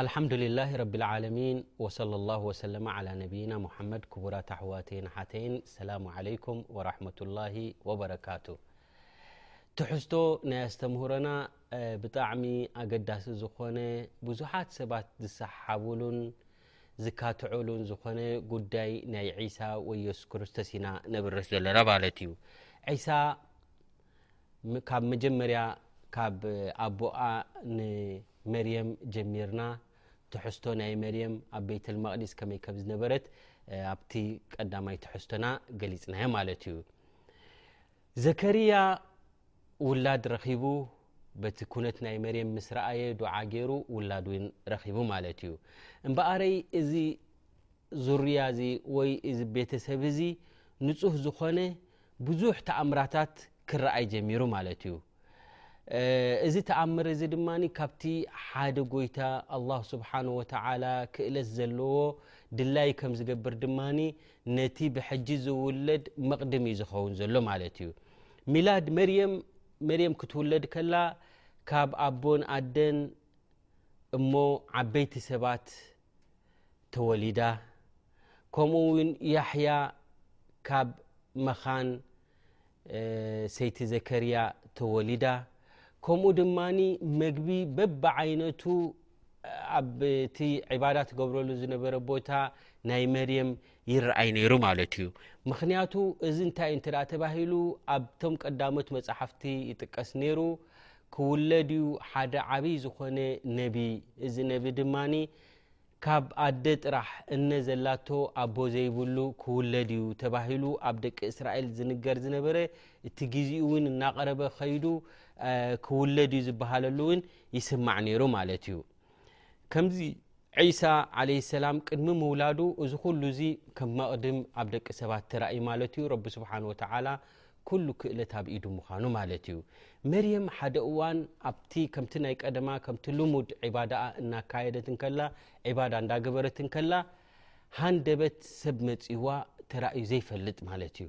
ኣልሓምዱሊላሂ ረቢል ዓለሚን ወሰለላሁ ወሰለመ ዓላ ነብይና ሙሓመድ ክቡራት ኣሕዋተይን ኣሓተይን ሰላሙ ዓለይኩም ወራሕመቱላሂ ወበረካቱ ትሕዝቶ ናይ ኣስተምህሮና ብጣዕሚ ኣገዳሲ ዝኾነ ብዙሓት ሰባት ዝሰሓሓብሉን ዝካትዑሉን ዝኾነ ጉዳይ ናይ ዒሳ ወይ የሱስ ክርስቶስ ኢና ነብርስ ዘለና ማለት እዩ ዒሳ ካብ መጀመርያ ካብ ኣቦኣ ንመርየም ጀሚርና ትሕዝቶ ናይ መርየም ኣብ ቤተልመቅዲስ ከመይ ከም ዝነበረት ኣብቲ ቀዳማይ ትሕዝቶና ገሊፅናዮ ማለት እዩ ዘከርያ ውላድ ረኺቡ በቲ ኩነት ናይ መርየም ምስ ረኣየ ዱዓ ገይሩ ውላድ ውን ረኺቡ ማለት እዩ እምበኣረይ እዚ ዙርያ እዚ ወይ እዚ ቤተሰብ እዚ ንፁህ ዝኾነ ብዙሕ ተኣምራታት ክረኣይ ጀሚሩ ማለት እዩ። እዚ ተኣምር እዚ ድማ ካብቲ ሓደ ጎይታ ኣላህ ስብሓን ወተዓላ ክእለት ዘለዎ ድላይ ከም ዝገብር ድማ ነቲ ብሕጂ ዝውለድ መቕድም እዩ ዝኸውን ዘሎ ማለት እዩ። ሚላድ መርየም መርየም ክትውለድ ከላ ካብ ኣቦን ኣደን እሞ ዓበይቲ ሰባት ተወሊዳ ከምኡ ውን ያሕያ ካብ መኻን ሰይቲ ዘከርያ ተወሊዳ ከምኡ ድማ መግቢ በብ ዓይነቱ ኣብቲ ዕባዳ ትገብረሉ ዝነበረ ቦታ ናይ መርየም ይረኣይ ነይሩ ማለት እዩ ምክንያቱ እዚ እንታይ እ ተባሂሉ ኣብቶም ቀዳሞት መፅሓፍቲ ይጥቀስ ነይሩ ክውለድ እዩ ሓደ ዓብይ ዝኾነ ነቢ እዚ ነቢ ድማ ካብ ኣደ ጥራሕ እነ ዘላቶ ኣቦ ዘይብሉ ክውለድ እዩ ተባሂሉ ኣብ ደቂ እስራኤል ዝንገር ዝነበረ እቲ ግዜኡ እውን እናቐረበ ከይዱ ክውለድ እዩ ዝበሃለሉ እውን ይስማዕ ነይሩ ማለት እዩ ከምዚ ዒሳ ዓለይሂ ሰላም ቅድሚ ምውላዱ እዚ ኩሉ እዚ ከም መቕድም ኣብ ደቂ ሰባት ተራእዩ ማለት እዩ። ረቢ ስብሓን ወተዓላ ኩሉ ክእለት ኣብ ኢዱ ምዃኑ ማለት እዩ። መርየም ሓደ እዋን ኣብቲ ከምቲ ናይ ቀደማ ከምቲ ልሙድ ዒባዳኣ እናካየደት እንከላ ዒባዳ እንዳገበረት እንከላ ሃንደበት ሰብ መጺዋ ተራእዩ ዘይፈልጥ ማለት እዩ።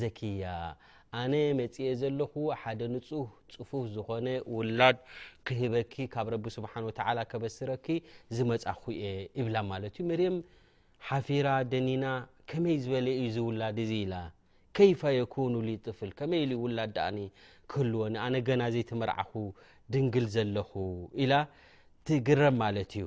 ዘኪያ ኣነ መጽኤ ዘለኹ ሓደ ንጹህ ጽፉፍ ዝኾነ ውላድ ክህበኪ ካብ ረቢ ስብሓን ወተዓላ ከበስረኪ ዝመጻኹ እየ ይብላ ማለት እዩ መርም ሓፊራ ደኒና ከመይ ዝበለ እዩ ዚ ውላድ እዚ ኢላ ከይፋ የኩኑ ሊ ጥፍል ከመይ ኢሉ ውላድ ደኣኒ ክህልወኒ ኣነ ገና ዘይተመርዓኹ ድንግል ዘለኹ ኢላ ትግረብ ማለት እዩ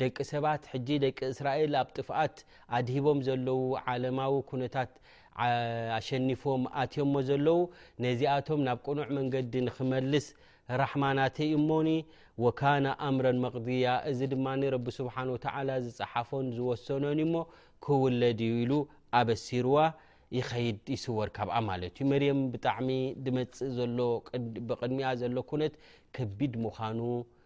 ደቂ ሰባት ሕጂ ደቂ እስራኤል ኣብ ጥፍኣት ኣድሂቦም ዘለዉ ዓለማዊ ኩነታት ኣሸኒፎም ኣትዮሞ ዘለዉ ነዚኣቶም ናብ ቅኑዕ መንገዲ ንክመልስ ራሕማናተይ እሞኒ ወካነ ኣምረን መቅድያ እዚ ድማ ረቢ ስብሓን ወተዓላ ዝፀሓፎን ዝወሰኖን እሞ ክውለድ እዩ ኢሉ ኣበሲርዋ ይኸይድ ይስወር ካብኣ ማለት እዩ መርየም ብጣዕሚ ድመፅእ ዘሎ ብቅድሚኣ ዘሎ ኩነት ከቢድ ምዃኑ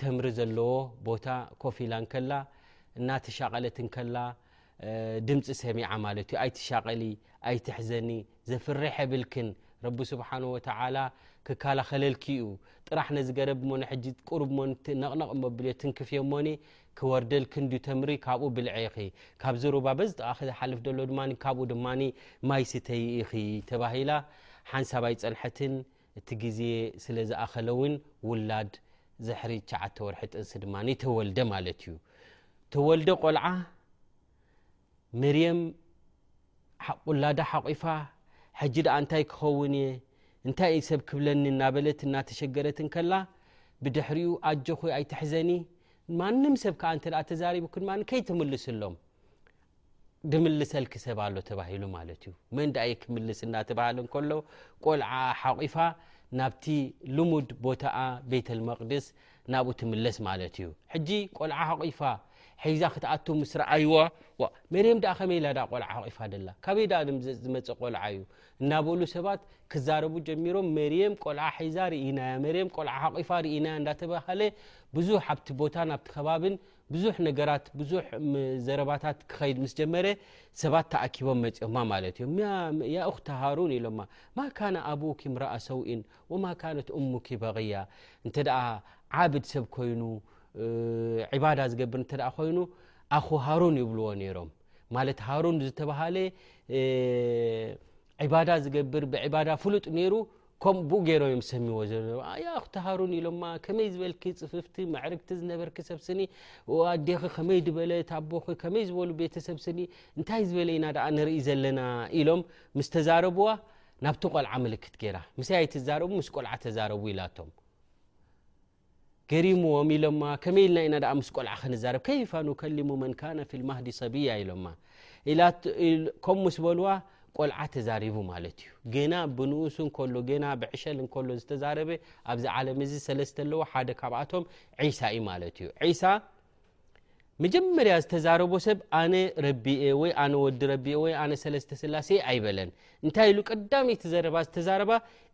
ተምሪ ዘለዎ ቦታ ኮፍ ኢላ ከላ እናተሻቀለት ከላ ድምፂ ሰሚዓ ማለት እዩ ኣይትሻቀሊ ኣይትሕዘኒ ዘፍረ ሐብልክን ረቢ ስብሓን ወተላ ክከላኸለልኪ እዩ ጥራሕ ነዚ ገረብ ሞ ሕጂ ቁርብ ሞ ነቕነቕ መብል ትንክፍዮ ሞኒ ክወርደል ክንዲ ተምሪ ካብኡ ብልዐ ኢኺ ካብዚ ሩባ በዝ ጥቓ ክዝሓልፍ ደሎ ድማ ካብኡ ድማ ማይስተይ ኢኺ ተባሂላ ሓንሳብ ኣይፀንሐትን እቲ ግዜ ስለ ዝኣኸለ ውን ውላድ ዝሕሪ ትሸዓተ ወርሒ ጥንሲ ድማ ተወልደ ማለት እዩ ተወልደ ቆልዓ መርየም ውላዳ ሓቂፋ ሕጂ ድኣ እንታይ ክኸውን እየ እንታይ ዩ ሰብ ክብለኒ እናበለት እናተሸገረት ከላ ብድሕሪኡ ኣጆኹ ኣይትሕዘኒ ማንም ሰብ ከዓ እተ ተዛሪቡክ ድማ ከይትምልስሎም ድምልሰልኪ ሰብ ኣሎ ተባሂሉ ማለት እዩ መን ዳኣ ዩ ክምልስ እናተባሃለ እንከሎ ቆልዓኣ ሓቒፋ ናብቲ ልሙድ ቦታኣ ቤተልመቅድስ ናብኡ ትምለስ ማለት እዩ ሕጂ ቆልዓ ሓቒፋ ሒዛ ክትኣቱ ምስ ረኣይዋ መርየም ዳኣ ከመይ ኢላ ዳኣ ቆልዓ ሓቒፋ ደላ ካበይ ዳኣ ዝመፀ ቆልዓ እዩ እናበሉ ሰባት ክዛረቡ ጀሚሮም መርየም ቆልዓ ሒዛ ርኢናያ መርየም ቆልዓ ሓቒፋ ርኢናያ እንዳተባሃለ ብዙሕ ኣብቲ ቦታን ኣብቲ ከባብን ብዙሕ ነገራት ብዙሕ ዘረባታት ክኸይድ ምስ ጀመረ ሰባት ተኣኪቦም መፅኦማ ማለት እዮም ያእኽቲ ሃሩን ኢሎማ ማካነ ኣቡኪ ምረኣ ሰውኢን ወማካነት እሙኪ በቕያ እንተ ዓብድ ሰብ ኮይኑ ዕባዳ ዝገብር እተ ኮይኑ ኣኹ ሃሩን ይብልዎ ነይሮም ማለት ሃሩን ዝተባሃለ ዕባዳ ዝገብር ብዕባዳ ፍሉጥ ነይሩ ከምኡ ገይሮም እዮም ዝሰምዎ ዘነበሩ ኣያ ኣኽቲ ሃሩን ኢሎማ ከመይ ዝበልኪ ፅፍፍቲ መዕርግቲ ዝነበርኪ ሰብ ስኒ ኣዴኺ ከመይ ድበለት ኣቦኺ ከመይ ዝበሉ ቤተሰብ ስኒ እንታይ ዝበለ ኢና ደኣ ንርኢ ዘለና ኢሎም ምስ ተዛረብዋ ናብቲ ቆልዓ ምልክት ገይራ ምሳይ ኣይትዛረቡ ምስ ቆልዓ ተዛረቡ ኢላቶም ገሪምዎም ኢሎማ ከመይ ኢልና ኢና ምስ ቆልዓ ክንዛረብ ከይፋ ኑከሊሙ መን ካነ ፊ ልማህዲ ሰብያ ኢሎማ ከም ምስ በልዋ ቆልዓ ተዛሪቡ ማለት እዩ ገና ብንኡሱ ከሎ ገና ብዕሸል ከሎ ዝተዛረበ ኣብዚ ዓለም እዚ ሰለስተ ኣለዎ ሓደ ካብኣቶም ዒሳ እዩ ማለት እዩ ዒሳ መጀመርያ ዝተዛረቦ ሰብ ኣነ ረቢ እየ ወይ ኣነ ወዲ ረቢ እየ ወይ ኣነ ሰለስተ ስላሴ ኣይበለን እንታይ ኢሉ ቀዳመይቲ ዘረባ ዝተዛረባ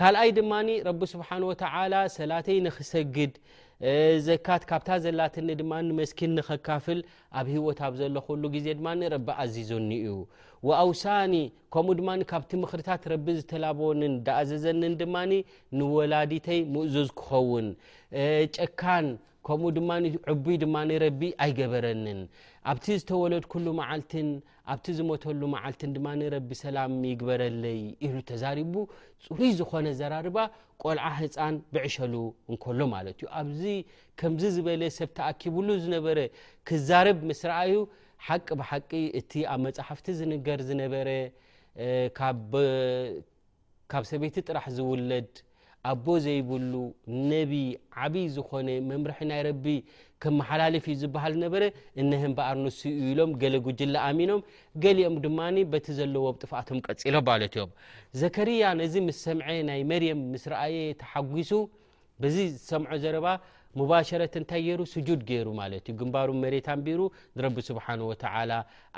ካልኣይ ድማ ረቢ ስብሓን ወተላ ሰላተይ ንክሰግድ ዘካት ካብታ ዘላትኒ ድማ መስኪን ንኸካፍል ኣብ ሂወት ኣብ ዘለኩሉ ግዜ ድማ ረቢ ኣዚዞኒ እዩ ኣውሳኒ ከምኡ ድማ ካብቲ ምክርታት ረቢ ዝተላበወንን ዳኣዘዘንን ድማ ንወላዲተይ ምእዙዝ ክኸውን ጨካን ከምኡ ድማ ዕቡይ ድማ ረቢ ኣይገበረንን ኣብቲ ዝተወለድኩሉ መዓልትን ኣብቲ ዝሞተሉ መዓልትን ድማ ረቢ ሰላም ይግበረለይ ኢሉ ተዛሪቡ ፅሩይ ዝኾነ ዘራርባ ቆልዓ ህፃን ብዕሸሉ እንከሎ ማለት እዩ ኣብዚ ከምዚ ዝበለ ሰብ ተኣኪብሉ ዝነበረ ክዛረብ ምስ ረኣዩ ሓቂ ብሓቂ እቲ ኣብ መፅሓፍቲ ዝንገር ዝነበረ ካብ ካብ ሰበይቲ ጥራሕ ዝውለድ ኣቦ ዘይብሉ ነቢ ዓብይ ዝኾነ መምርሒ ናይ ረቢ ከመሓላልፍ እዩ ዝበሃል ነበረ እነሀ እምበኣር ንሱ እዩ ኢሎም ገለ ጉጅለ ኣሚኖም ገሊኦም ድማ በቲ ዘለዎ ብ ጥፍኣቶም ቀፂሎ ማለት እዮም ዘከርያ ነዚ ምስ ሰምዐ ናይ መርየም ምስ ረኣየ ተሓጒሱ በዚ ዝሰምዖ ዘረባ ሙባሸረት እንታይ ገይሩ ስጁድ ገይሩ ማለት እዩ ግንባሩ መሬት ኣንቢሩ ንረቢ ስብሓን ወተዓላ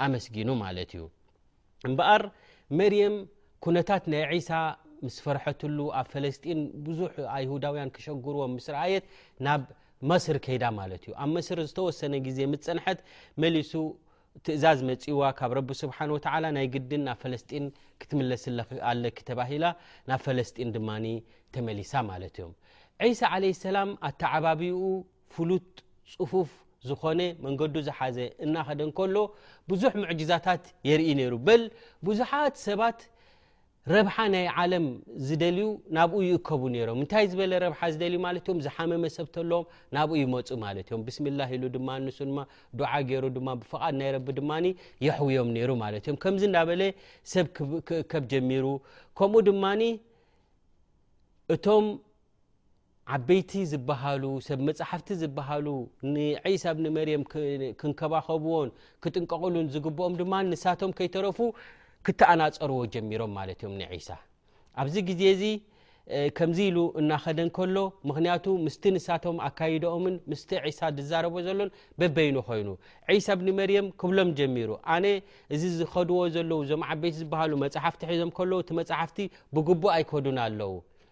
ኣመስጊኑ ማለት እዩ እምበኣር መርየም ኩነታት ናይ ዒሳ ምስ ፈርሐትሉ ኣብ ፈለስጢን ብዙሕ ኣይሁዳውያን ክሸግርዎም ምስ ረኣየት ናብ መስር ከይዳ ማለት እዩ ኣብ መስር ዝተወሰነ ግዜ ምፀንሐት መሊሱ ትእዛዝ መፅዋ ካብ ረቢ ስብሓን ወተላ ናይ ግድን ናብ ፈለስጢን ክትምለስ ኣለኪ ተባሂላ ናብ ፈለስጢን ድማ ተመሊሳ ማለት እዮም ዒሳ ዓለ ሰላም ኣተዓባብኡ ፍሉጥ ፅፉፍ ዝኾነ መንገዱ ዝሓዘ እናኸደ እንከሎ ብዙሕ ሙዕጅዛታት የርኢ ነይሩ በል ብዙሓት ሰባት ረብሓ ናይ ዓለም ዝደልዩ ናብኡ ይእከቡ ነይሮም እንታይ ዝበለ ረብሓ ዝደልዩ ማለት እዮም ዝሓመመ ሰብ ተለዎም ናብኡ ይመፁ ማለት እዮም ብስሚላ ኢሉ ድማ ንሱ ድማ ዱዓ ገይሩ ድማ ብፍቓድ ናይ ረቢ ድማ የሕውዮም ነይሩ ማለት እዮም ከምዚ እዳበለ ሰብ ክእከብ ጀሚሩ ከምኡ ድማ እቶም ዓበይቲ ዝበሃሉ ሰብ መጻሕፍቲ ዝበሃሉ ንዒሳ ብኒ መርየም ክንከባኸብዎን ክጥንቀቕሉን ዝግብኦም ድማ ንሳቶም ከይተረፉ ክተኣናጸርዎ ጀሚሮም ማለት እዮም ንዒሳ ኣብዚ ግዜ እዚ ከምዚ ኢሉ እናኸደ ከሎ ምክንያቱ ምስቲ ንሳቶም ኣካይድኦምን ምስቲ ዒሳ ዝዛረቦ ዘሎን በበይኑ ኮይኑ ዒሳ ብኒ መርየም ክብሎም ጀሚሩ ኣነ እዚ ዝኸድዎ ዘለዉ እዞም ዓበይቲ ዝበሃሉ መፅሓፍቲ ሒዞም ከለዉ እቲ መፅሓፍቲ ብግቡእ ኣይከዱን ኣለዉ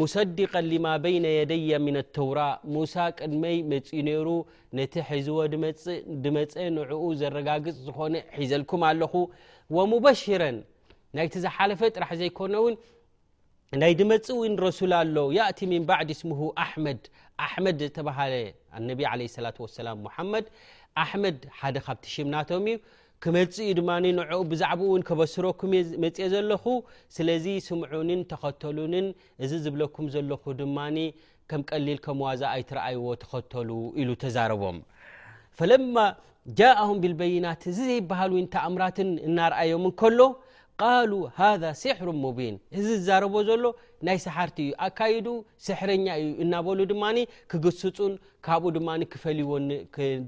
ሙሰዲቀን ሊማ በይነ የደየ ምነ ተውራ ሙሳ ቅድመይ መጺኡ ነይሩ ነቲ ሒዝወ ድመጸ ንዕኡ ዘረጋግጽ ዝኾነ ሒዘልኩም ኣለኹ ወሙበሽረን ናይቲ ዝሓለፈ ጥራሕ ዘይኮነ እውን ናይ ድመፅ ውን ረሱል ኣሎ ያእቲ ምን ባዕድ ስሙሁ ኣሕመድ ኣሕመድ ዝተባሃለ ኣነቢ ለ ላ ሰላም ሙሓመድ ኣሕመድ ሓደ ካብቲ ሽምናቶም እዩ ክመጽእ እዩ ድማ ንዕኡ ብዛዕባኡ እውን ከበስረኩም እየ መጽኤ ዘለኹ ስለዚ ስምዑንን ተኸተሉንን እዚ ዝብለኩም ዘለኹ ድማ ከም ቀሊል ከም ዋዛ ኣይትረኣይዎ ተኸተሉ ኢሉ ተዛረቦም ፈለማ ጃእም ብልበይናት እዚ ዘይበሃል ውን ተኣምራትን እናርኣዮም እንከሎ ቃሉ ሃذ ስሕሩ ሙቢን እዚ ዝዛረቦ ዘሎ ናይ ሰሓርቲ እዩ ኣካይዱ ስሕረኛ እዩ እናበሉ ድማ ክግስፁን ካብኡ ድማ ክፈልዎን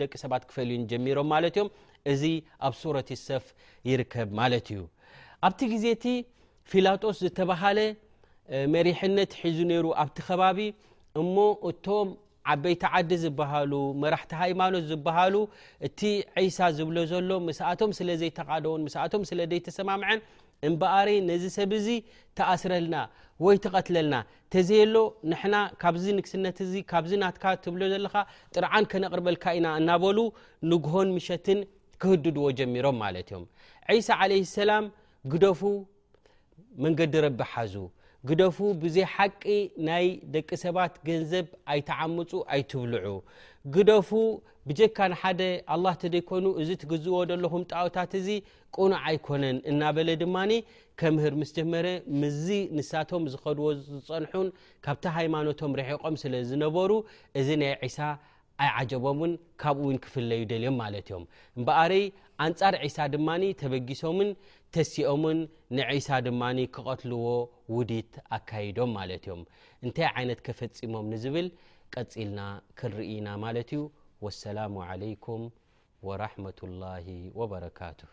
ደቂ ሰባት ክፈልዩን ጀሚሮም ማለት እዮም እዚ ኣብ ሱረት ሰፍ ይርከብ ማለት እዩ ኣብቲ ግዜ እቲ ፊላጦስ ዝተባሃለ መሪሕነት ሒዙ ነይሩ ኣብቲ ከባቢ እሞ እቶም ዓበይቲ ዓዲ ዝበሃሉ መራሕቲ ሃይማኖት ዝበሃሉ እቲ ዒሳ ዝብሎ ዘሎ ምስኣቶም ስለ ዘይተቃደውን ምስኣቶም ስለ ዘይተሰማምዐን እምበኣሪ ነዚ ሰብ እዚ ተኣስረልና ወይ ተቐትለልና ተዘየሎ ንሕና ካብዚ ንግስነት እዚ ካብዚ ናትካ ትብሎ ዘለካ ጥርዓን ከነቕርበልካ ኢና እናበሉ ንግሆን ምሸትን ክህድድዎ ጀሚሮም ማለት እዮም ዒሳ ዓለይ ሰላም ግደፉ መንገዲ ረቢ ሓዙ ግደፉ ብዘይ ሓቂ ናይ ደቂ ሰባት ገንዘብ ኣይተዓምፁ ኣይትብልዑ ግደፉ ብጀካ ንሓደ ኣላ ተደይኮኑ እዚ ትግዝእዎ ዘለኹም ጣኦታት እዚ ቅኑዕ ኣይኮነን እናበለ ድማ ከምህር ምስ ጀመረ ምስዚ ንሳቶም ዝኸድዎ ዝጸንሑን ካብቲ ሃይማኖቶም ርሒቖም ስለ ዝነበሩ እዚ ናይ ዒሳ ኣይዓጀቦምን ካብኡ ውን ክፍለዩ ደልዮም ማለት እዮም እምበኣረይ ኣንጻር ዒሳ ድማ ተበጊሶምን ተሲኦምን ንዒሳ ድማ ክቐትልዎ ውዲት ኣካይዶም ማለት እዮም እንታይ ዓይነት ከፈጺሞም ንዝብል ቀጺልና ክንርኢና ማለት እዩ ወሰላሙ ዓለይኩም ወራሕመቱላሂ ወበረካቱህ።